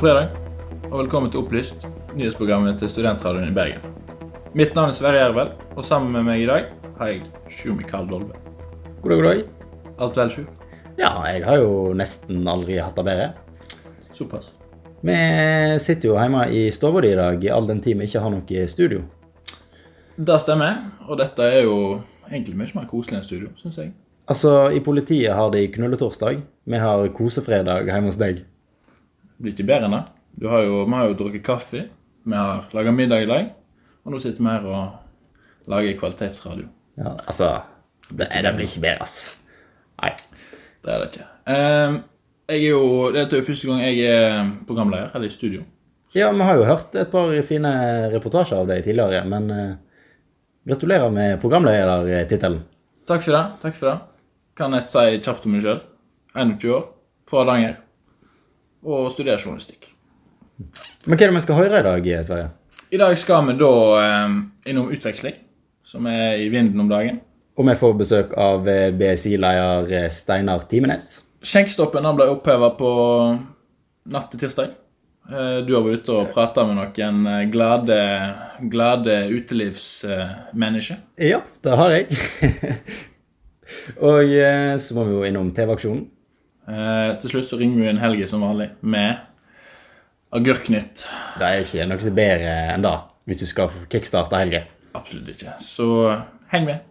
God fredag, og velkommen til Opplyst, nyhetsprogrammet til Studentradioen i Bergen. Mitt navn er Sverre Jervel, og sammen med meg i dag har jeg Sjur Mikael Dolve. God dag, god dag. Alt vel, Sjur? Ja, jeg har jo nesten aldri hatt det bedre. Såpass. Vi sitter jo hjemme i stua di i dag, i all den tid vi ikke har noe studio. Det stemmer, og dette er jo egentlig mye mer koselig enn studio, syns jeg. Altså, i politiet har de knulletorsdag. Vi har kosefredag hjemme hos deg. Blir ikke bedre enn det. Du har jo, vi har jo drukket kaffe, vi har laga middag i dag, og nå sitter vi her og lager kvalitetsradio. Ja, altså, det, det blir ikke bedre, altså. Nei. Det er det ikke. Um, jeg er jo, Dette er jo første gang jeg er programleder, eller i studio. Ja, vi har jo hørt et par fine reportasjer av deg tidligere, men uh, gratulerer med programledertittelen. Takk for det. takk for det. Kan jeg si kjapt om meg sjøl. 21 år, fra Hardanger, og studere journalistikk. Men hva er det vi skal høre i dag, Sverre? I dag skal vi da eh, innom utveksling, som er i vinden om dagen. Og vi får besøk av eh, BSI-leder eh, Steinar Timenes. Skjenkestoppen han ble oppheva på natt til tirsdag. Eh, Du har vært ute og prata med noen glade, glade utelivsmennesker. Ja, det har jeg. og så må vi jo innom TV-aksjonen. Eh, Til slutt så ringer vi en Helge som vanlig med Agurknytt. Det er ikke noe som er bedre enn det, hvis du skal kickstarte helga. Absolutt ikke. Så heng med.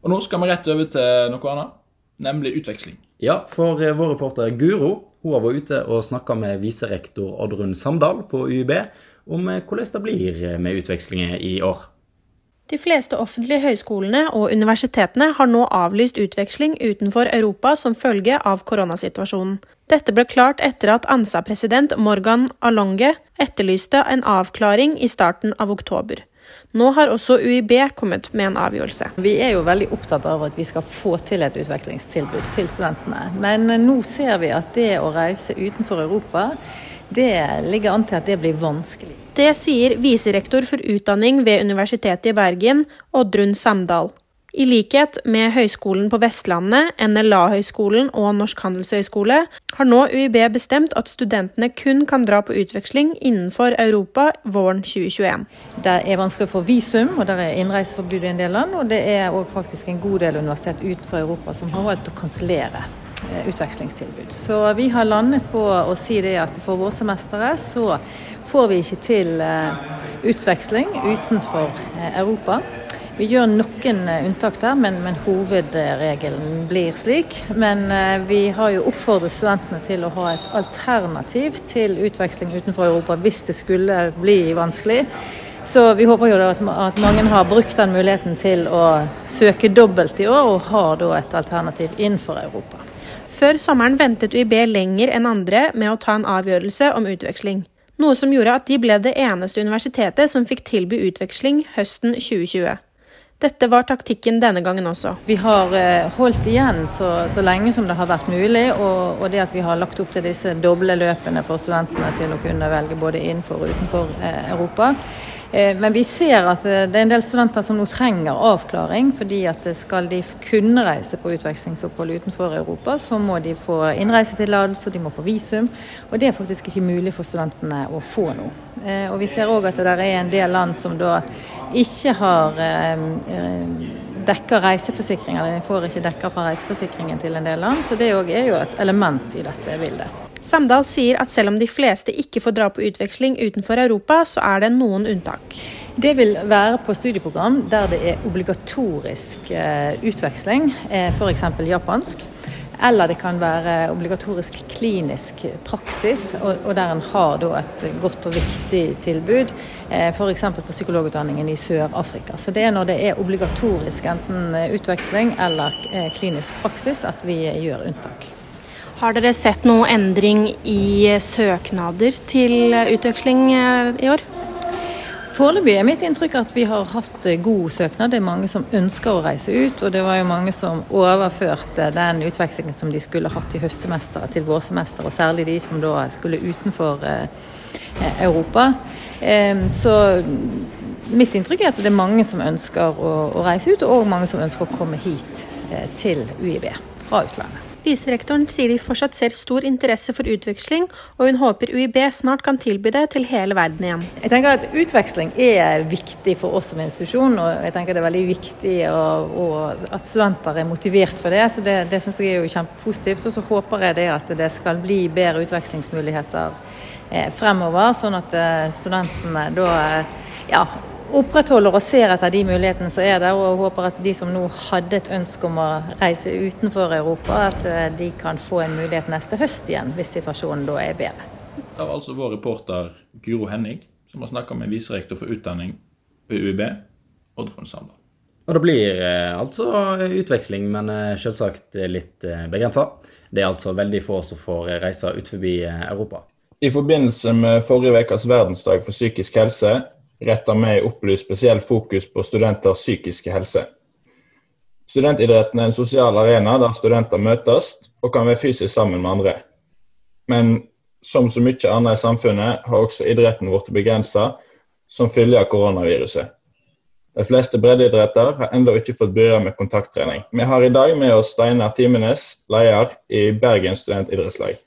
Og nå skal vi rett over til noe annet, nemlig utveksling. Ja, for eh, vår reporter Guro hun har vært ute og snakka med viserektor Oddrun Samdal på UiB om eh, hvordan det blir eh, med utvekslinger i år. De fleste offentlige høyskolene og universitetene har nå avlyst utveksling utenfor Europa som følge av koronasituasjonen. Dette ble klart etter at ANSA-president Morgan Alonge etterlyste en avklaring i starten av oktober. Nå har også UiB kommet med en avgjørelse. Vi er jo veldig opptatt av at vi skal få til et utvekslingstilbud til studentene. Men nå ser vi at det å reise utenfor Europa, det ligger an til at det blir vanskelig. Det sier viserektor for utdanning ved Universitetet i Bergen, Oddrun Samdal. I likhet med Høgskolen på Vestlandet, NLA-høgskolen og Norsk handelshøyskole har nå UiB bestemt at studentene kun kan dra på utveksling innenfor Europa våren 2021. Det er vanskelig å få visum, og det er innreiseforbud i en del land. Og det er òg faktisk en god del universitet utenfor Europa som har valgt å kansellere utvekslingstilbud. Så vi har landet på å si det at for vårsemesteret så får vi ikke til eh, utveksling utenfor eh, Europa. Vi gjør noen eh, unntak der, men, men hovedregelen blir slik. Men eh, vi har jo oppfordret studentene til å ha et alternativ til utveksling utenfor Europa hvis det skulle bli vanskelig. Så vi håper jo da at, at mange har brukt den muligheten til å søke dobbelt i år, og har da et alternativ innenfor Europa. Før sommeren ventet UiB lenger enn andre med å ta en avgjørelse om utveksling. Noe som gjorde at de ble det eneste universitetet som fikk tilby utveksling høsten 2020. Dette var taktikken denne gangen også. Vi har eh, holdt igjen så, så lenge som det har vært mulig, og, og det at vi har lagt opp til disse doble løpene for studentene til å kunne velge både innenfor og utenfor eh, Europa. Eh, Men vi ser at eh, det er en del studenter som nå trenger avklaring, fordi at eh, skal de kunne reise på utvekslingsopphold utenfor Europa, så må de få innreisetillatelse, og de må få visum. Og det er faktisk ikke mulig for studentene å få nå. Og vi ser òg at det er en del land som da ikke har dekker reiseforsikring, eller de får ikke dekker fra reiseforsikringen til en del land, så det òg er jo et element i dette bildet. Samdal sier at selv om de fleste ikke får dra på utveksling utenfor Europa, så er det noen unntak. Det vil være på studieprogram der det er obligatorisk eh, utveksling, eh, f.eks. japansk. Eller det kan være obligatorisk klinisk praksis, og, der en har et godt og viktig tilbud. Eh, F.eks. på psykologutdanningen i Sør-Afrika. Så det er når det er obligatorisk enten utveksling eller klinisk praksis at vi gjør unntak. Har dere sett noe endring i søknader til utveksling eh, i år? Foreløpig er mitt inntrykk at vi har hatt eh, god søknad. Det er mange som ønsker å reise ut, og det var jo mange som overførte den utvekslingen som de skulle hatt i høstsemesteret til vårsemesteret, og særlig de som da skulle utenfor eh, Europa. Så mitt inntrykk er at det er mange som ønsker å reise ut, og mange som ønsker å komme hit til UiB fra utlandet. Viserektoren sier de fortsatt ser stor interesse for utveksling, og hun håper UiB snart kan tilby det til hele verden igjen. Jeg tenker at Utveksling er viktig for oss som institusjon, og jeg tenker det er veldig viktig og, og at studenter er motivert for det. så Det, det syns jeg er jo kjempepositivt. Og så håper jeg det at det skal bli bedre utvekslingsmuligheter eh, fremover, sånn at eh, studentene da eh, ja, opprettholder og ser etter de mulighetene som er der, og håper at de som nå hadde et ønske om å reise utenfor Europa, at eh, de kan få en mulighet neste høst igjen, hvis situasjonen da er bedre. Det var altså vår reporter Guro Henning, som har snakka med viserektor for utdanning ved UiB, Oddrun Sander. Og det blir eh, altså utveksling, men eh, selvsagt litt begrensa. Det er altså veldig få som får reise ut forbi Europa. I forbindelse med forrige ukes verdensdag for psykisk helse retter vi opplyst spesielt fokus på studenters psykiske helse. Studentidretten er en sosial arena der studenter møtes og kan være fysisk sammen med andre. Men som så mye annet i samfunnet har også idretten blitt begrensa som følge av koronaviruset. De fleste breddeidretter har ennå ikke fått begynne med kontakttrening. Vi har i dag med oss Steinar Timenes, leder i Bergen studentidrettslag.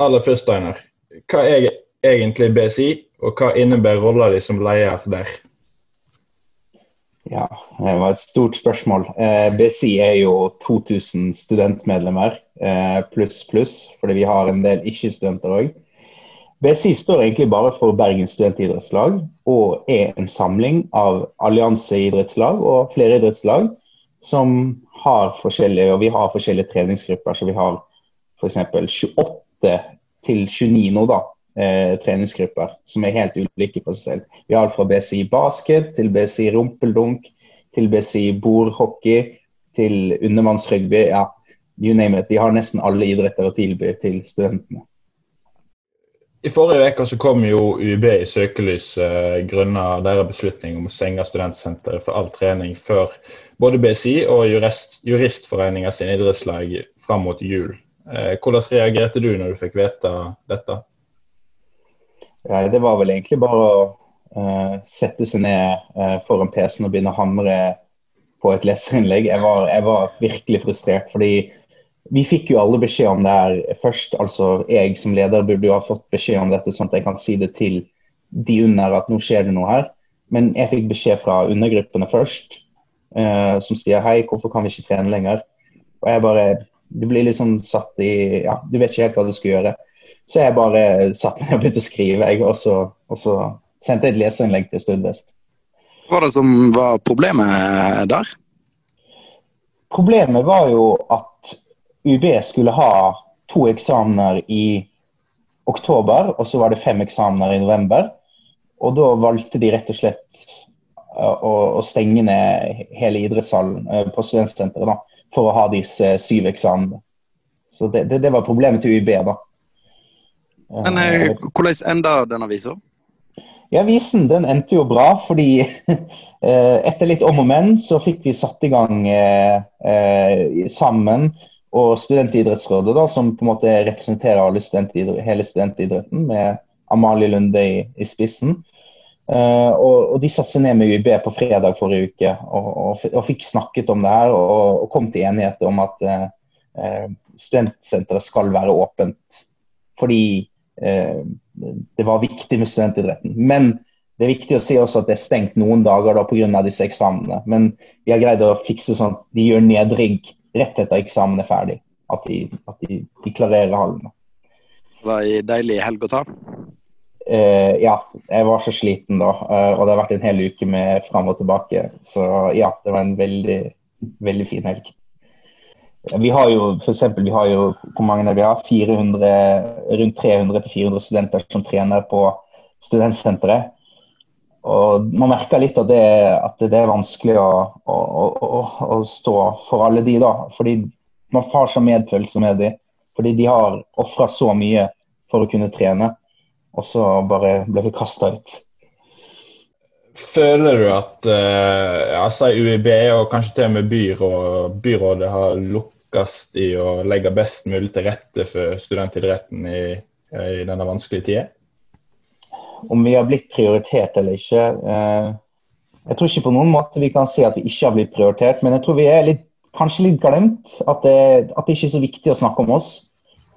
Aller først, Steinar. Hva er egentlig BSI, og hva innebærer rolla di som leder der? Ja, det var et stort spørsmål. Eh, BSI er jo 2000 studentmedlemmer eh, pluss pluss, fordi vi har en del ikke-studenter òg. BSI står egentlig bare for Bergen studentidrettslag og er en samling av allianseidrettslag og flere idrettslag som har forskjellige, og vi har forskjellige treningsgrupper. Så vi har f.eks. 28 til 29 nå, da, eh, treningsgrupper som er helt ulike på seg selv. Vi har alt fra BCI basket til BCI rumpeldunk til BCI bordhockey til undervannsrugby. Ja, you name it. Vi har nesten alle idretter å tilby til studentene. I forrige uke så kom jo UiB i søkelys eh, grunnet deres beslutning om å stenge studentsenteret for all trening før både BSI og jurist, sin idrettslag fram mot jul. Eh, hvordan reagerte du når du fikk vite dette? Ja, det var vel egentlig bare å uh, sette seg ned uh, foran PC-en og begynne å hamre på et leserinnlegg. Jeg var, jeg var, virkelig frustrert. fordi vi fikk jo alle beskjed om det her først. altså Jeg som leder burde jo ha fått beskjed om dette, sånn at jeg kan si det til de under at nå skjer det noe her. Men jeg fikk beskjed fra undergruppene først, uh, som sier hei, hvorfor kan vi ikke trene lenger? Og jeg bare, Du blir sånn satt i ja, Du vet ikke helt hva du skal gjøre. Så jeg bare satt meg og begynte å skrive, jeg, og så, og så sendte jeg et leserinnlegg til Studvest. Hva var det som var problemet der? Problemet var jo at UB skulle ha to eksamener i oktober, og så var det fem eksamener i november. Og da valgte de rett og slett å, å stenge ned hele idrettshallen eh, på studentsenteret for å ha disse syv eksamene. Så det, det, det var problemet til UiB. da. Men eh, hvordan enda den avisa? Ja, Avisen den endte jo bra, fordi eh, etter litt om og men så fikk vi satt i gang eh, eh, sammen. Og Studentidrettsrådet, da, som på en måte representerer studentidrett, hele studentidretten, med Amalie Lunde i, i spissen. Uh, og, og, De satte seg ned med UiB på fredag forrige uke og, og, og fikk snakket om det her og, kom til enighet om at uh, studentsenteret skal være åpent. Fordi det var viktig med studentidretten. Men det er viktig å si også at det er stengt noen dager da pga. disse eksamene. Men vi har greid å fikse sånn at de gjør nedrigg rett etter eksamen er ferdig. At de, at de, de klarerer hallene. Var en ei deilig helg å ta? Uh, ja, jeg var så sliten da. Uh, og det har vært en hel uke med fram og tilbake. Så ja, det var en veldig, veldig fin helg. Vi har jo for eksempel, vi har jo hvor mange vi har? 400, rundt 300-400 studenter som trener på studentsenteret. Og Man merker litt at det, at det er vanskelig å, å, å, å, stå for alle de, da. Fordi man har så medfølelse med de. Fordi de har ofra så mye for å kunne trene, og så bare ble vi kasta ut. Føler du at uh, altså UiB og kanskje til og med byråd, byrådet har lukkes i å legge best mulig til rette for studentidretten i, i denne vanskelige tida? om vi har blitt prioritert eller ikke uh, Jeg tror ikke på noen måte vi kan si at vi ikke har blitt prioritert, men jeg tror vi er litt, kanskje litt glemt. At det, at det ikke er så viktig å snakke om oss.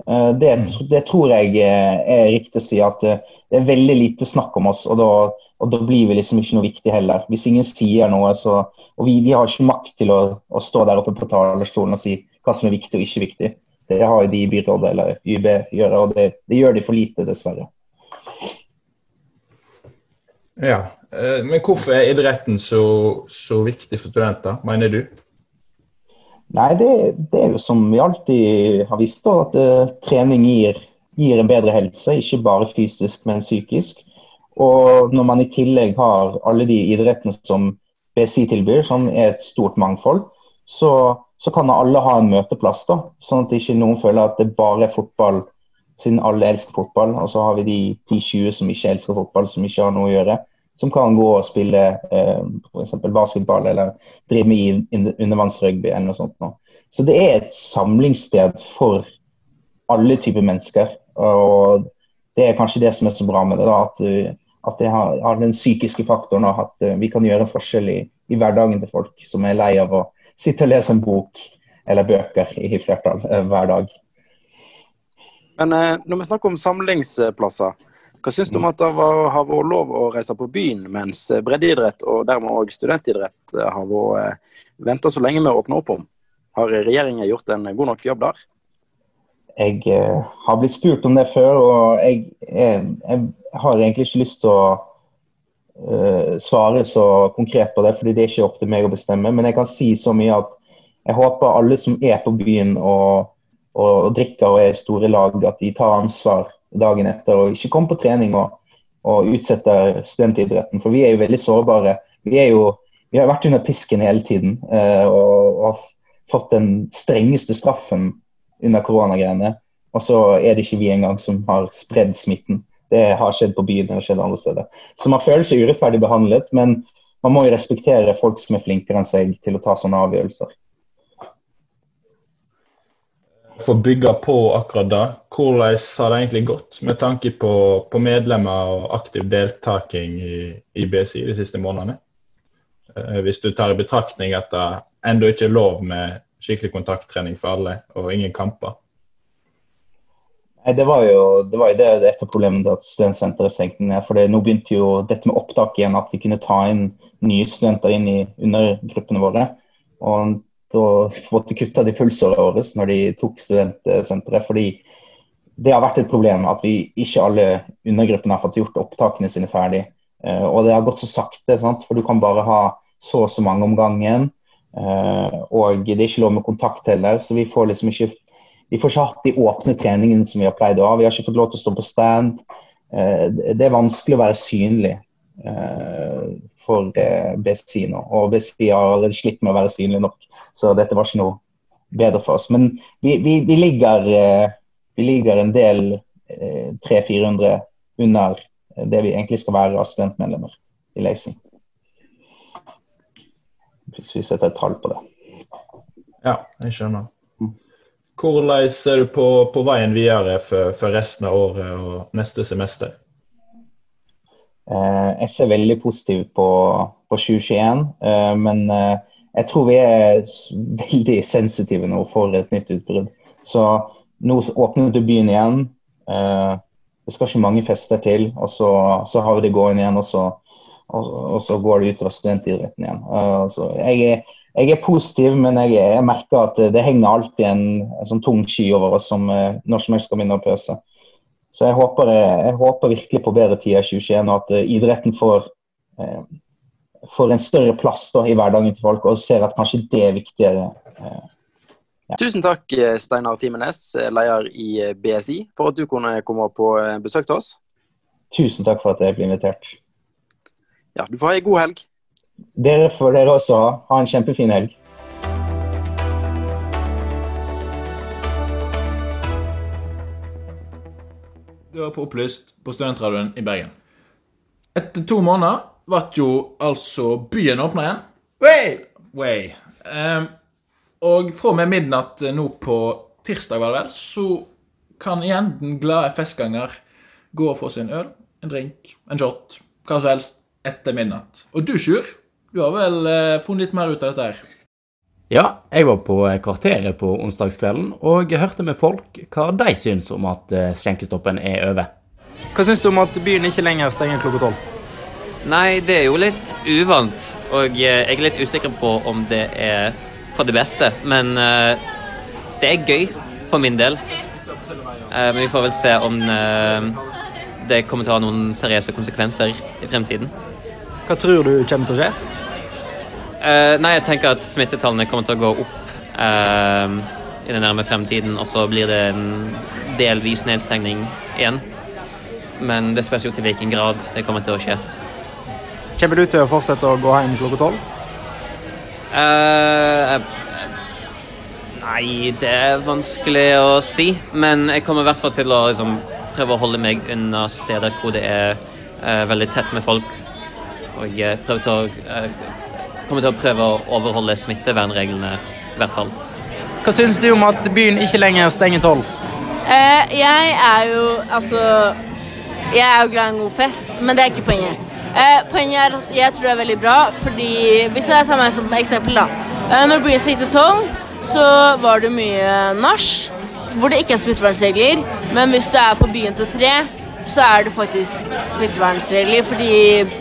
Eh, det, det, tror jeg er riktig å si. At det er veldig lite snakk om oss. og da, og da blir vi liksom ikke noe viktig heller. Hvis ingen sier noe, så Og vi, vi har ikke makt til å, å, stå der oppe på talerstolen og si hva som er viktig og ikke viktig. Det har jo de i byrådet eller YB gjøre, og det, det gjør de for lite, dessverre. Ja, eh, Men hvorfor er idretten så, så viktig for studenter, mener du? Nei, det, det, er jo som vi alltid har visst, da, at uh, trening gir, gir, en bedre helse. Ikke bare fysisk, men psykisk. Og når man i tillegg har alle de idrettene som BSI tilbyr, som er et stort mangfold, så, så kan alle ha en møteplass. da, Sånn at ikke noen føler at det bare er fotball siden alle elsker fotball. Og så har vi de 10-20 som ikke elsker fotball, som ikke har noe å gjøre. Som kan gå og spille eh, f.eks. basketball eller drive med undervannsrugby eller noe sånt. Nå. Så det er et samlingssted for alle typer mennesker. Og det er kanskje det som er så bra med det. da, At, at det har, har, den psykiske faktoren, at uh, vi kan gjøre forskjell i, i, hverdagen til folk som er lei av å sitte og lese en bok eller bøker i flertall uh, hver dag. Men eh, når vi snakker om samlingsplasser, hva syns du om at det har vært lov å reise på byen, mens breddeidrett og dermed òg studentidrett eh, har vært eh, venta så lenge med å åpne opp om? Har regjeringen gjort en god nok jobb der? Jeg eh, har blitt spurt om det før, og jeg, jeg, jeg har egentlig ikke lyst til å eh, svare så konkret på det, fordi det er ikke opp til meg å bestemme. Men jeg kan si så mye at jeg håper alle som er på byen og og, og drikker og er i store lag, at de tar ansvar dagen etter og ikke kommer på trening og, og utsetter studentidretten. For vi er jo veldig sårbare. Vi, jo, vi har vært under pisken hele tiden eh, og, og, har fått den strengeste straffen under koronagreiene. Og så er det ikke vi engang som har spredd smitten. Det har skjedd på byen og skjedd andre steder. Så man føler seg urettferdig behandlet, men man må jo respektere folk som er flinkere enn seg til å ta sånne avgjørelser få bygge på akkurat det. Hvordan har det egentlig gått med tanke på, på medlemmer og aktiv deltaking i, i, BSI de siste månedene? Eh, hvis du tar i betraktning at det ennå ikke er lov med skikkelig kontakttrening for alle, og ingen kamper. Nei, Det var jo det, var jo det, det et av problemene at studentsenteret stengte ned. for Nå begynte jo dette med opptak igjen, at vi kunne ta inn nye studenter inn i undergruppene våre. Og da måtte kutte de pulsåret våre når de tok studentsenteret. fordi det har vært et problem at vi ikke alle undergruppene har fått gjort opptakene sine ferdig. Uh, og det har gått så sakte, sant? for du kan bare ha så og så mange om gangen. Uh, og det er ikke lov med kontakt heller, så vi får liksom ikke vi får ikke hatt de åpne treningene som vi har pleid å ha. Vi har ikke fått lov til å stå på stand. Uh, det er vanskelig å være synlig for BSI nå. Og BSI har allerede slitt med å være synlig nok. Så dette var ikke noe bedre for oss. Men vi, vi, vi, ligger, eh, vi ligger, en del 300-400 eh, under det vi egentlig skal være av studentmedlemmer i Leising. Hvis vi setter et tall på det. Ja, jeg skjønner. Hvordan ser du på, på veien videre for, for, resten av året og neste semester? Eh, jeg ser veldig positivt på, på 2021, eh, men eh, jeg tror vi er veldig sensitive nå for et nytt utbrudd. Så nå åpnet byen igjen. Eh, det skal ikke mange fester til, og så, så har vi det gående igjen. Og så, og, og så går det utover studentidretten igjen. Så jeg, er, jeg, er, positiv, men jeg, jeg, merker at det henger alltid en, en sånn tung sky over oss som uh, når som helst skal begynne å pøse. Så jeg håper, jeg håper, virkelig på bedre tider i 2021, og at idretten får får en større plass da, i hverdagen til folk, og ser at kanskje det er viktigere. Eh, ja. Tusen takk, eh, Steinar Timenes, eh, leder i BSI, for at du kunne komme på besøk til oss. Tusen takk for at jeg ble invitert. Ja, Du får ha ei god helg. Dere får dere også ha. Ha en kjempefin helg. Du er på Opplyst på Studentradioen i Bergen. Etter to måneder ble jo altså byen åpna igjen. Way! Way. Um, og fra og med midnatt nå på tirsdag, var det vel, så kan igjen den glade festganger gå og få seg en øl en drink, en shot, hva som helst etter midnatt. Og du, Sjur, du har vel uh, funnet litt mer ut av dette her? Ja, jeg var på Kvarteret på onsdagskvelden og hørte med folk hva de syns om at eh, skjenkestoppen er over. Hva syns du om at byen ikke lenger stenger klokka tolv? Nei, det er jo litt uvant, og eh, jeg er litt usikker på om det er for det beste. Men uh, det er gøy for min del. Uh, Men vi får vel se om uh, det kommer til å ha noen seriøse konsekvenser i fremtiden. Hva tror du kommer til å skje? Nei, jeg tenker at smittetallene kommer til å gå opp i den nærme fremtiden, og så blir det en delvis nedstengning igjen. Men det spørs jo til hvilken grad det kommer til å skje. Kommer du til å fortsette å gå hjem klokka tolv? Eh, nei, det er vanskelig å si. Men jeg kommer i hvert fall til å liksom, prøve å holde meg unna steder hvor det er uh, veldig tett med folk. Og jeg prøver til å, uh, kommer til å prøve å overholde smittevernreglene, i hvert fall. Hva syns du om at byen ikke lenger stenger tolv? Eh, jeg er jo altså Jeg er jo glad i en god fest, men det er ikke poenget. Eh, poenget er at jeg tror det er veldig bra, fordi hvis jeg tar meg som eksempel, da. Eh, når byen til tolv, så var det mye nach hvor det ikke er smittevernregler. Men hvis du er på byen til tre, så er det faktisk smittevernregler fordi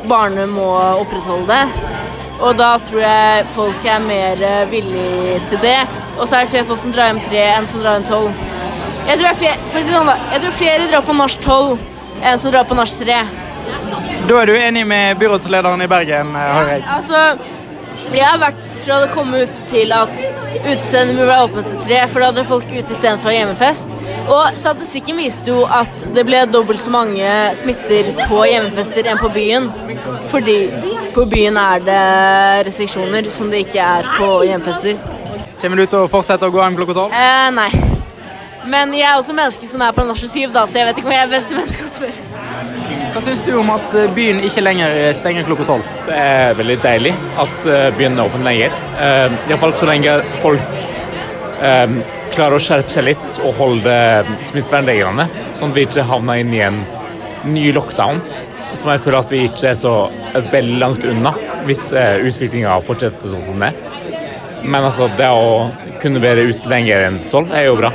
barnet må opprettholde det. Og da tror jeg folk er mer eh, villige til det. Og så er det flere folk som drar hjem tre enn som drar hjem tolv. Jeg tror, er flere, for å si sånn da, jeg tror flere drar på norsk tolv enn som drar på norsk tre. Da er du enig med byrådslederen i Bergen, eh, hører jeg. Altså, jeg har vært fra det kom ut til at utestedet burde være åpent til tre, for da hadde folk ute istedenfor hjemmefest. Og statistikken viste jo at det ble dobbelt så mange smitter på hjemmefester enn på byen. Fordi på byen er det restriksjoner som det ikke er på hjemmefester. Kommer du til å fortsette å gå hjem klokka tolv? Eh, nei. Men jeg er også menneske som er på nachspiel syv, da, så jeg vet ikke om jeg er beste menneske å spørre. Hva syns du om at eh, byen ikke lenger stenger klokka tolv? Det er veldig deilig at uh, byen er åpen lenger. Iallfall så lenge folk eh, klarer å skjerpe seg litt og holde smittevernreglene, sånn at vi ikke havner inn i en ny lockdown, som jeg føler at vi ikke er så veldig langt unna hvis utviklinga fortsetter sånn som den er. Men altså, det å kunne være ute lenger enn tolv er jo bra.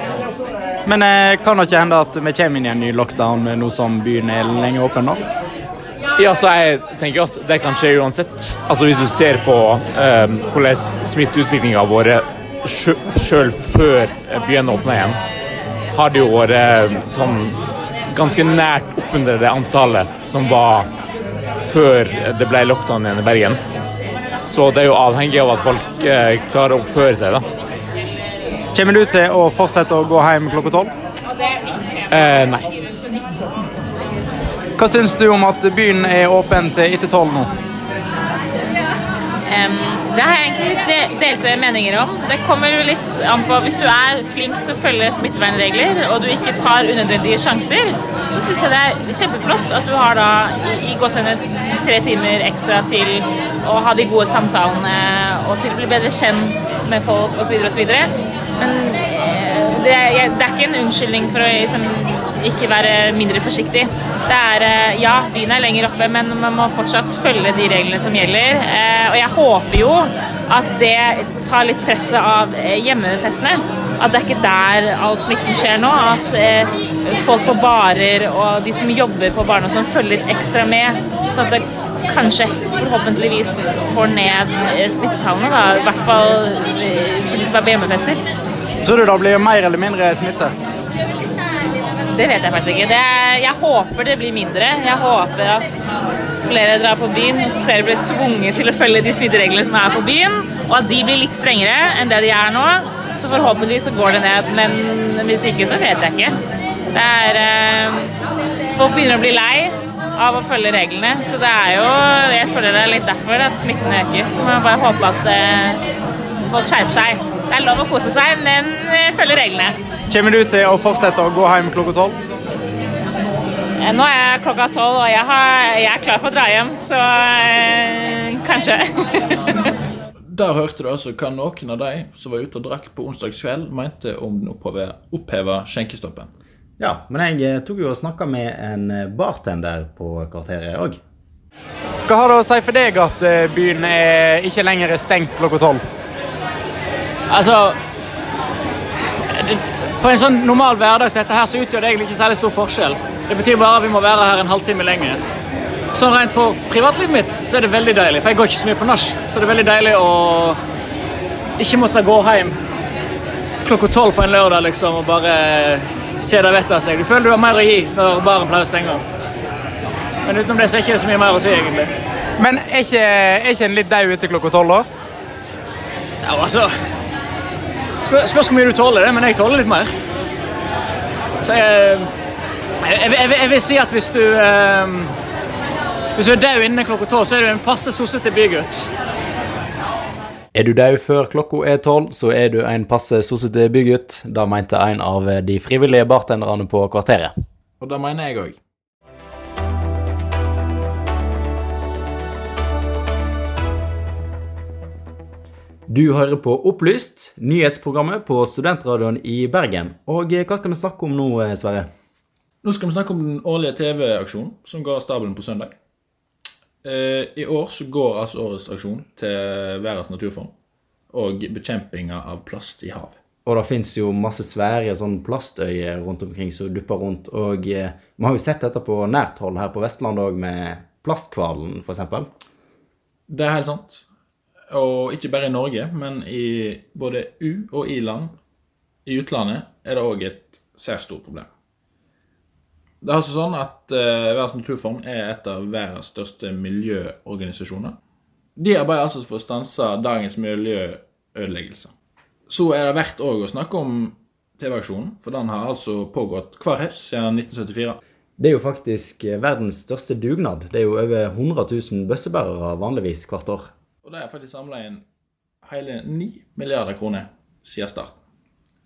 Men eh, kan det ikke hende at vi kommer inn i en ny lockdown eh, nå som byen er lenger åpen nå? Ja, så jeg tenker at det kan skje uansett. Altså Hvis du ser på eh, hvordan smitteutviklinga vært sjøl før byen åpna igjen, har det jo vært eh, sånn ganske nært oppunder det antallet som var før det ble lockdown igjen i Bergen. Så det er jo avhengig av at folk eh, klarer å oppføre seg, da. Kommer du til å fortsette å gå hjem klokka tolv? Eh, nei. Hva syns du om at byen er åpen til etter tolv nå? Um, det har jeg egentlig litt de- delte meninger om. Det kommer jo litt an på Hvis du er flink til å følge smittevernregler, og du ikke tar unødvendige sjanser, så syns jeg det er kjempeflott at du har da i, i gåsehudet tre timer ekstra til å ha de gode samtalene og til å bli bedre kjent med folk osv. osv. Men eh, det er, det er ikke en unnskyldning for å liksom, ikke være mindre forsiktig. Det er, eh, ja, byen er lenger oppe, men man må fortsatt følge de reglene som gjelder. Eh, Og jeg håper jo at det tar litt presset av hjemmefestene. At det er ikke der all smitten skjer nå. At folk på barer og de som jobber på barene og sånn, følger litt ekstra med. Sånn at det kanskje, forhåpentligvis, får ned smittetallene. Da. I hvert fall for de som er på hjemmefester. Tror du det blir mer eller mindre smitte? Det vet jeg faktisk ikke. Er, jeg håper det blir mindre. Jeg håper at flere drar på byen, og flere blir tvunget til å følge de smittereglene som er på byen, og at de blir litt strengere enn det de er nå. Så forhåpentligvis så går det ned, men hvis ikke, så vet jeg ikke. Det er eh, Folk begynner å bli lei av å følge reglene, så det er jo Jeg føler det er litt derfor at smitten øker. Så må jeg bare håpe at eh, folk skjerper seg. Det er lov å kose seg, men følge reglene. Kommer du til å fortsette å gå hjem klokka tolv? Eh, Nå er jeg klokka tolv, og jeg, har, jeg er klar for å dra hjem, så øh, kanskje. Der hørte du altså hva noen av de som var ute og drakk på onsdagskveld, mente om den oppheva- skjenkestoppen. Ja, men jeg eh, tok jo og snakka med en bartender på kvarteret òg. Hva har det å si for deg at byen er ikke lenger er stengt klokka tolv? Altså På en sånn normal hverdag som dette her, så utgjør det egentlig ikke særlig stor forskjell. Det betyr bare at vi må være her en halvtime lenger. Sånn rent for privatlivet mitt så er det veldig deilig, for jeg går ikke så mye på nach. Så det er veldig deilig å ikke måtte gå hjem klokka tolv på en lørdag liksom, og bare kjede vettet av seg. Du føler du har mer å gi når baren pleier å stenge. Men utenom det så er det ikke så mye mer å si, egentlig. Men er ikke, er ikke en litt daud etter klokka tolv, da? Ja, altså spør, Spørs hvor mye du tåler det, men jeg tåler litt mer. Så jeg, jeg, jeg, jeg, jeg vil si at hvis du eh, Hvis du er død innen klokka tolv, så er du en passe sossete bygutt. Er du død før klokka er tolv, så er du en passe sossete bygutt. Da mente en av de frivillige bartenderne på kvarteret. Og det mener jeg òg. Du hører på Opplyst, nyhetsprogrammet på Studentradioen i Bergen. Og eh, hva skal vi snakke om nå, eh, Sverre? Nå skal vi snakke om den årlige TV-aksjonen som ga stabelen på søndag. Eh, I år så går altså årets aksjon til Verdens naturfond og bekjempinga av plast i hav. Og det fins jo masse svære sånn plastøyer rundt omkring som dupper rundt. Og vi har jo sett dette på nært hold her på Vestlandet òg, med plastkvalen f.eks. Det er helt sant. Og ikke bare i Norge, men i både U- og i-land i utlandet er det òg et særs stort problem. Det er altså sånn at uh, Verdens naturfond er et av verdens største miljøorganisasjoner. De arbeider altså for å stanse dagens miljøødeleggelser. Så er det verdt òg å snakke om TV-aksjonen, for den har altså pågått hver høst siden 1974. Det er jo faktisk eh, verdens største dugnad. Det er jo over 100 000 bøssebærere vanligvis hvert år. Og de har faktisk samla inn hele 9 milliarder kroner siden start.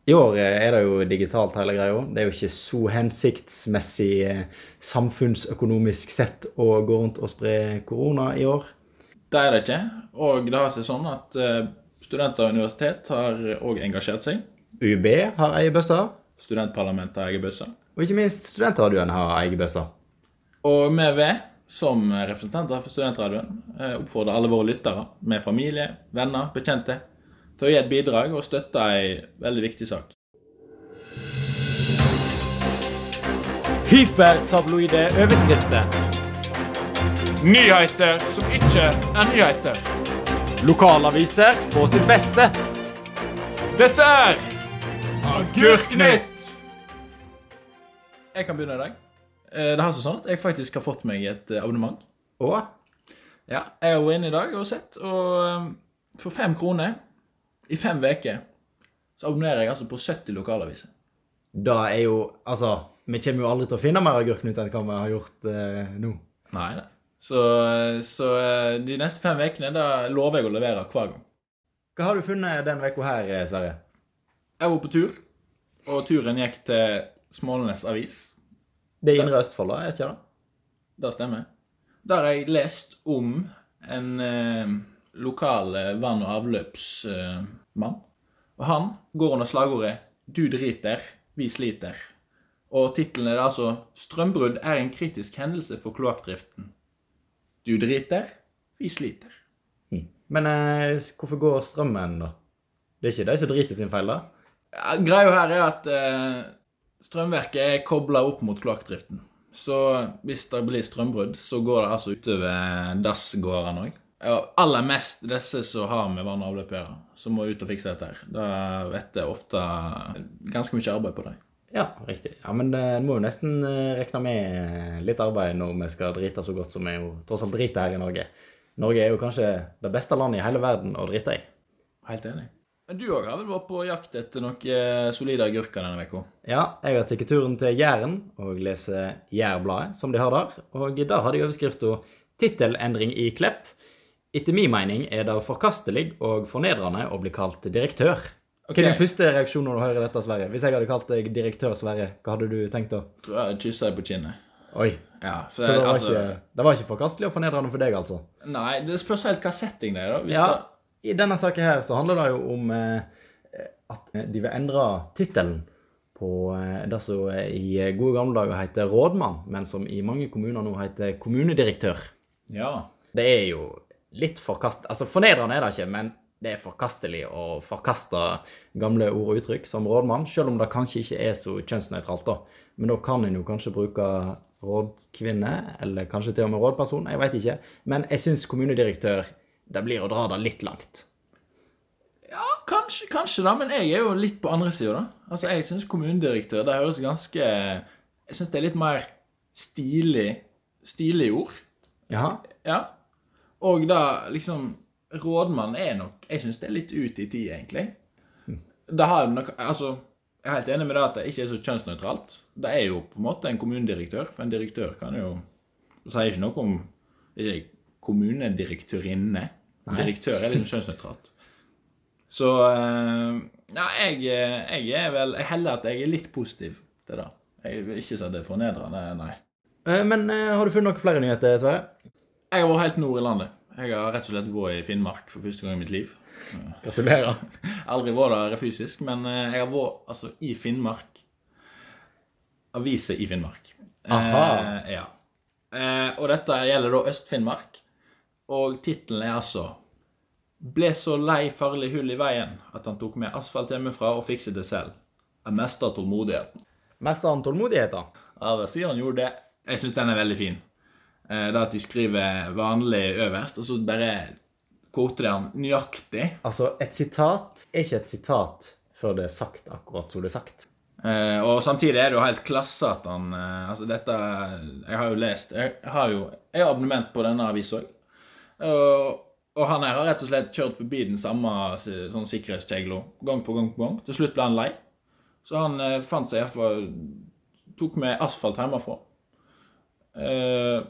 I år er det jo digitalt hele greia. Det er jo ikke så hensiktsmessig eh, samfunnsøkonomisk sett å gå rundt og spre korona i år. Det er det ikke. Og det har seg sånn at eh, studenter og universitet har òg engasjert seg. UiB har eget bøsse. Studentparlamentet har egen bøsse. Og ikke minst Studentradioen har eget bøsse. Og vi ved, som representanter for Studentradioen, eh, oppfordrer alle våre lyttere, med familie, venner, bekjente, til å gi et bidrag og støtte ei veldig viktig sak. Hypertabloide overskrifter. Nyheter som ikke er nyheter. Lokalaviser på sitt beste. Dette er Agurknytt! Jeg kan begynne i dag. Eh, Det har seg sånn at jeg faktisk har fått meg et eh, abonnement. Og Ja, jeg har vært inne i dag og sett, og eh, for fem kroner i fem uker så abonnerer jeg altså på 70 lokalaviser. da er jo Altså, vi kommer jo aldri til å finne mer agurknytt enn hva vi har gjort eh, nå. Nei, nei. Så, så de neste fem ukene lover jeg å levere hver gang. Hva har du funnet den uka her, Sverre? Jeg var på tur, og turen gikk til Smålenes Avis. Det er Indre Østfold, da? er ikke det? Det stemmer. Der har jeg lest om en eh, lokal eh, vann- og avløpsmann. og han går under slagordet 'Du driter, vi sliter'. Og tittelen er altså 'Strømbrudd er en kritisk hendelse for kloakkdriften'. Du driter, vi sliter. Men eh, hvorfor går strømmen, da? Det er ikke de som driter sin feil, da? Ja, greia her er at eh, strømverket er kobla opp mot kloakkdriften. Så hvis det blir strømbrudd, så går det altså utover dassgårdene òg. Ja, aller mest disse som har med vann og avløp å gjøre, som må ut og fikse dette her. Da vet jeg ofte ganske mye arbeid på dem. Ja, riktig. Ja, Men eh, en må jo nesten eh, regne med litt arbeid når vi skal drite så godt som vi jo tross alt driter her i Norge. Norge er jo kanskje det beste landet i hele verden å drite i. Helt enig. Men du òg har vel vært på jakt etter noen eh, solide agurker denne uka? Ja, jeg har tatt turen til Jæren og leser Jærbladet, som de har der. Og der har de overskrifta 'Tittelendring i Klepp'. Etter min mening er det forkastelig og fornedrende å bli kalt direktør. Okay. Hva er din første reaksjon når du hører dette, Sverre? Hvis jeg hadde kalt deg direktør Sverre, hva hadde du tenkt da? Tror jeg kyssa deg på kinnet. Oi. Ja, Så det var, altså- ikke, det var ikke forkastelig og fornedrende for deg, altså? Nei, det spørs helt hva setting det er, da. Hvis Ja, det, i denne saken her så handler det jo om eh, at de vil endre tittelen på eh, det som i gode gamle dager heter rådmann, men som i mange kommuner nå heter kommunedirektør. Ja. Det er jo litt forkast... Altså, fornedrende er det ikke, men det er forkastelig å forkaste gamle ord og uttrykk som rådmann, selv om det kanskje ikke er så kjønnsnøytralt, da. Men da kan en jo kanskje bruke rådkvinne, eller kanskje til og med rådperson, jeg veit ikke. Men jeg syns kommunedirektør, det blir å dra det litt langt. Ja, kanskje, kanskje da, men jeg er jo litt på andre sida, da. Altså, jeg syns kommunedirektør det høres ganske Jeg syns det er litt mer stilig Stilig ord. Jaha. Ja. Og da liksom Rådmann er nok Jeg syns det er litt ut i tid, egentlig. Det har nok Altså, jeg er helt enig med det at det ikke er så kjønnsnøytralt. Det er jo på en måte en kommunedirektør, for en direktør kan jo Det sier ikke noe om Ikke kommunedirektørinne. Direktør er litt kjønnsnøytralt. Så eh, Ja, jeg, jeg er vel Jeg heller at jeg er litt positiv til det. Jeg vil ikke si at det er fornedrende, nei. Eh, Men eh, har du funnet noen flere nyheter, Sverre? Jeg har vært helt nord i landet. Jeg har rett og slett vært i Finnmark for første gang i mitt liv. Gratulerer. Aldri vært der fysisk, men eh, jeg har vært altså, i Finnmark. Aviser i Finnmark. Aha. Eh, ja. Eh, og dette gjelder da Øst-Finnmark. Og tittelen er altså Ble så lei farlig hull i veien at han tok med asfalt hjemmefra og fikset det selv. Jeg mesta tålmodigheten. Mester han tålmodigheten? Ja, det sier han gjorde det. Jeg syns den er veldig fin. Eh, Det at de skriver vanlig øverst, og så bare koter de han nøyaktig. Altså, et sitat er ikke et sitat før det er sagt akkurat som det er sagt. Eh, og samtidig er det jo helt klasse at han eh, Altså, dette Jeg har jo lest Jeg har jo jeg har abonnement på denne avisa òg. Og, og han her har rett og slett kjørt forbi den samme sånn sikkerhetskjegla gang på gang på gang. Til slutt ble han lei. Så han eh, fant seg iallfall Tok med asfalt hjemmefra. Eh,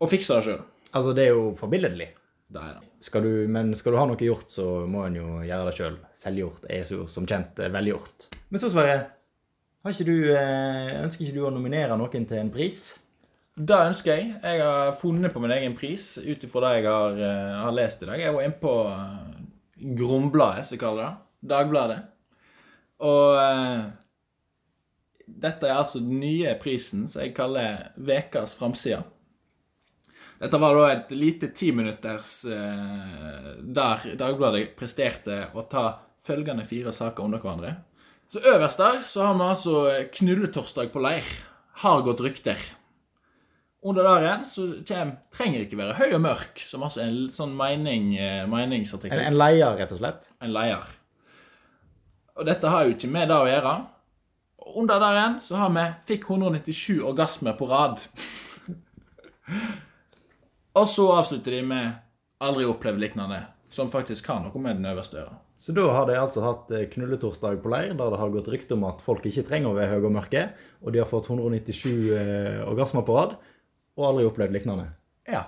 og fiksa det sjøl. Altså, det er jo forbilledlig. Det er det. Skal du, men skal du ha noe gjort, så må en jo gjøre det sjøl. Selvgjort er så, som kjent eh, velgjort. Men så, Sverre, har ikke du, eh, ønsker ikke du å nominere noen til en pris? Det ønsker jeg. Jeg har funnet på min egen pris ut ifra det jeg har, uh, har lest i dag. Jeg var inne på uh, Grunnbladet, som kaller det. Dagbladet. Og uh, dette er altså den nye prisen som jeg kaller Vekas framside. Dette var da et lite timinutters uh, der Dagbladet presterte å ta følgende fire saker under hverandre. Så øverst der så har vi altså Knulletorsdag på leir. Har gått rykter. Under dagen så kommer, trenger det ikke være høy og mørk, som altså en sånn mening, eh, meningsartikkel. En, en leier, rett og slett? En leier. Og dette har jo ikke med det å gjøre. Under dagen så har vi fikk 197 orgasmer på rad. Og så avslutter de med aldri opplevd lignende, som faktisk har noe med den øverste å gjøre. Så da har de altså hatt eh, knulletorsdag på leir, der det har gått rykte om at folk ikke trenger å være høye og mørke, og de har fått 197 eh, orgasmer på rad, og aldri opplevd lignende. Ja.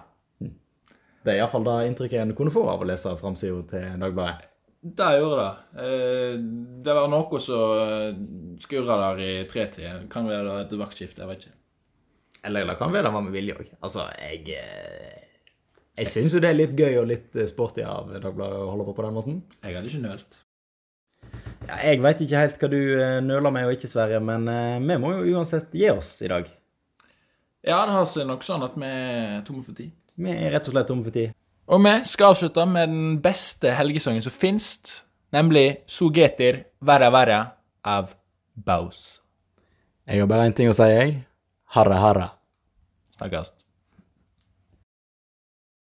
Det er iallfall det inntrykket en kunne få av å lese framsida til Dagbladet. Det gjorde det. Eh, Det var noe som skurra der i tretida. Kan være det et vaktskifte, jeg vet ikke. Eller det kan være det var med vilje òg. Altså, jeg eh, Jeg syns jo det er litt gøy og litt eh, sporty av Dagbladet å holde på på den måten. Jeg hadde ikke nølt. Ja, jeg veit ikke helt hva du eh, nøler med og ikke, Sverre, men eh, vi må jo uansett gi oss i dag. Ja, det har seg nok sånn at vi er tomme for tid. Vi er rett og slett tomme for tid. Og vi skal avslutte med den beste helgesangen som finnes, nemlig So Getir verre Verra av Baus. Jeg har bare én ting å si, jeg. Harre harre. Snakkes.